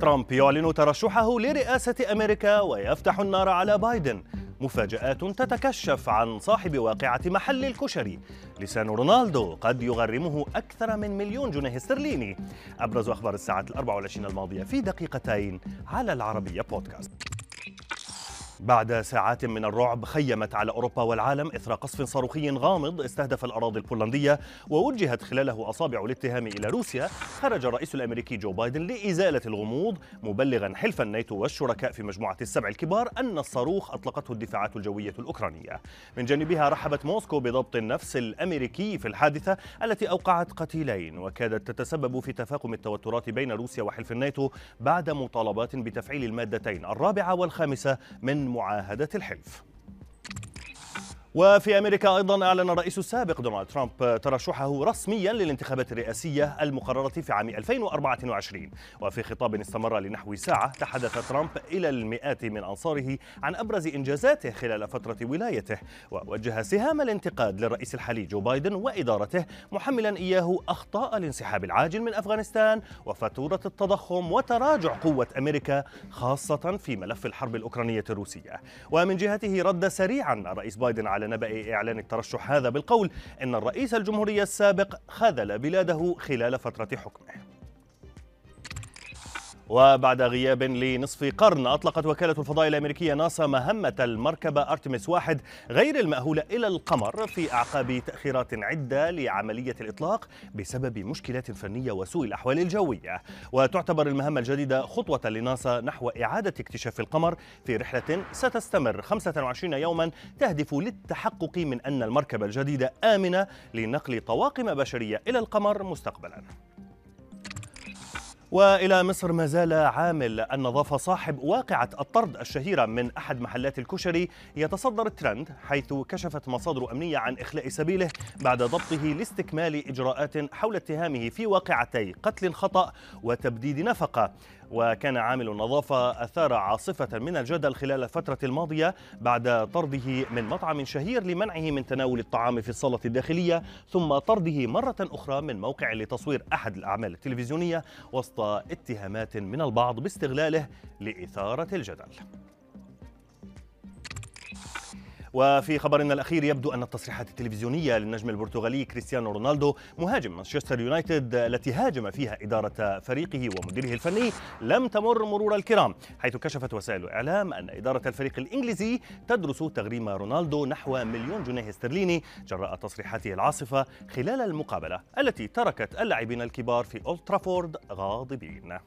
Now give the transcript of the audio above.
ترامب يعلن ترشحه لرئاسة أمريكا ويفتح النار على بايدن. مفاجآت تتكشف عن صاحب واقعة محل الكشري. لسان رونالدو قد يغرمه أكثر من مليون جنيه استرليني. أبرز أخبار الساعة الأربع والعشرين الماضية في دقيقتين على العربية بودكاست. بعد ساعات من الرعب خيمت على أوروبا والعالم إثر قصف صاروخي غامض استهدف الأراضي البولندية ووجهت خلاله أصابع الاتهام إلى روسيا خرج الرئيس الأمريكي جو بايدن لإزالة الغموض مبلغا حلف الناتو والشركاء في مجموعة السبع الكبار أن الصاروخ أطلقته الدفاعات الجوية الأوكرانية. من جانبها رحبت موسكو بضبط النفس الأمريكي في الحادثة التي أوقعت قتيلين وكادت تتسبب في تفاقم التوترات بين روسيا وحلف الناتو بعد مطالبات بتفعيل المادتين الرابعة والخامسة من معاهدة الحلف. وفي أمريكا أيضا أعلن الرئيس السابق دونالد ترامب ترشحه رسميا للانتخابات الرئاسية المقررة في عام 2024 وفي خطاب استمر لنحو ساعة تحدث ترامب إلى المئات من أنصاره عن أبرز إنجازاته خلال فترة ولايته ووجه سهام الانتقاد للرئيس الحالي جو بايدن وإدارته محملا إياه أخطاء الانسحاب العاجل من أفغانستان وفاتورة التضخم وتراجع قوة أمريكا خاصة في ملف الحرب الأوكرانية الروسية. ومن جهته رد سريعا الرئيس بايدن على نبأ إعلان الترشح هذا بالقول إن الرئيس الجمهورية السابق خذل بلاده خلال فترة حكمه. وبعد غياب لنصف قرن أطلقت وكالة الفضاء الأمريكية ناسا مهمة المركبة أرتمس واحد غير المأهولة إلى القمر في أعقاب تأخيرات عدة لعملية الإطلاق بسبب مشكلات فنية وسوء الأحوال الجوية. وتعتبر المهمة الجديدة خطوة لناسا نحو إعادة اكتشاف القمر في رحلة ستستمر. 25 يوما تهدف للتحقق من أن المركبة الجديدة آمنة لنقل طواقم بشرية إلى القمر مستقبلا. وإلى مصر ما زال عامل النظافه صاحب واقعة الطرد الشهيرة من أحد محلات الكشري يتصدر الترند حيث كشفت مصادر أمنية عن إخلاء سبيله بعد ضبطه لاستكمال إجراءات حول اتهامه في واقعتي قتل خطأ وتبديد نفقة. وكان عامل النظافة أثار عاصفة من الجدل خلال الفترة الماضية بعد طرده من مطعم شهير لمنعه من تناول الطعام في الصالة الداخلية ثم طرده مرة أخرى من موقع لتصوير أحد الأعمال التلفزيونية وسط اتهامات من البعض باستغلاله لإثارة الجدل. وفي خبرنا الأخير يبدو أن التصريحات التلفزيونية للنجم البرتغالي كريستيانو رونالدو مهاجم مانشستر يونايتد التي هاجم فيها إدارة فريقه ومديره الفني لم تمر مرور الكرام حيث كشفت وسائل الإعلام أن إدارة الفريق الإنجليزي تدرس تغريم رونالدو نحو مليون جنيه استرليني جراء تصريحاته العاصفة خلال المقابلة التي تركت اللاعبين الكبار في أولد ترافورد غاضبين.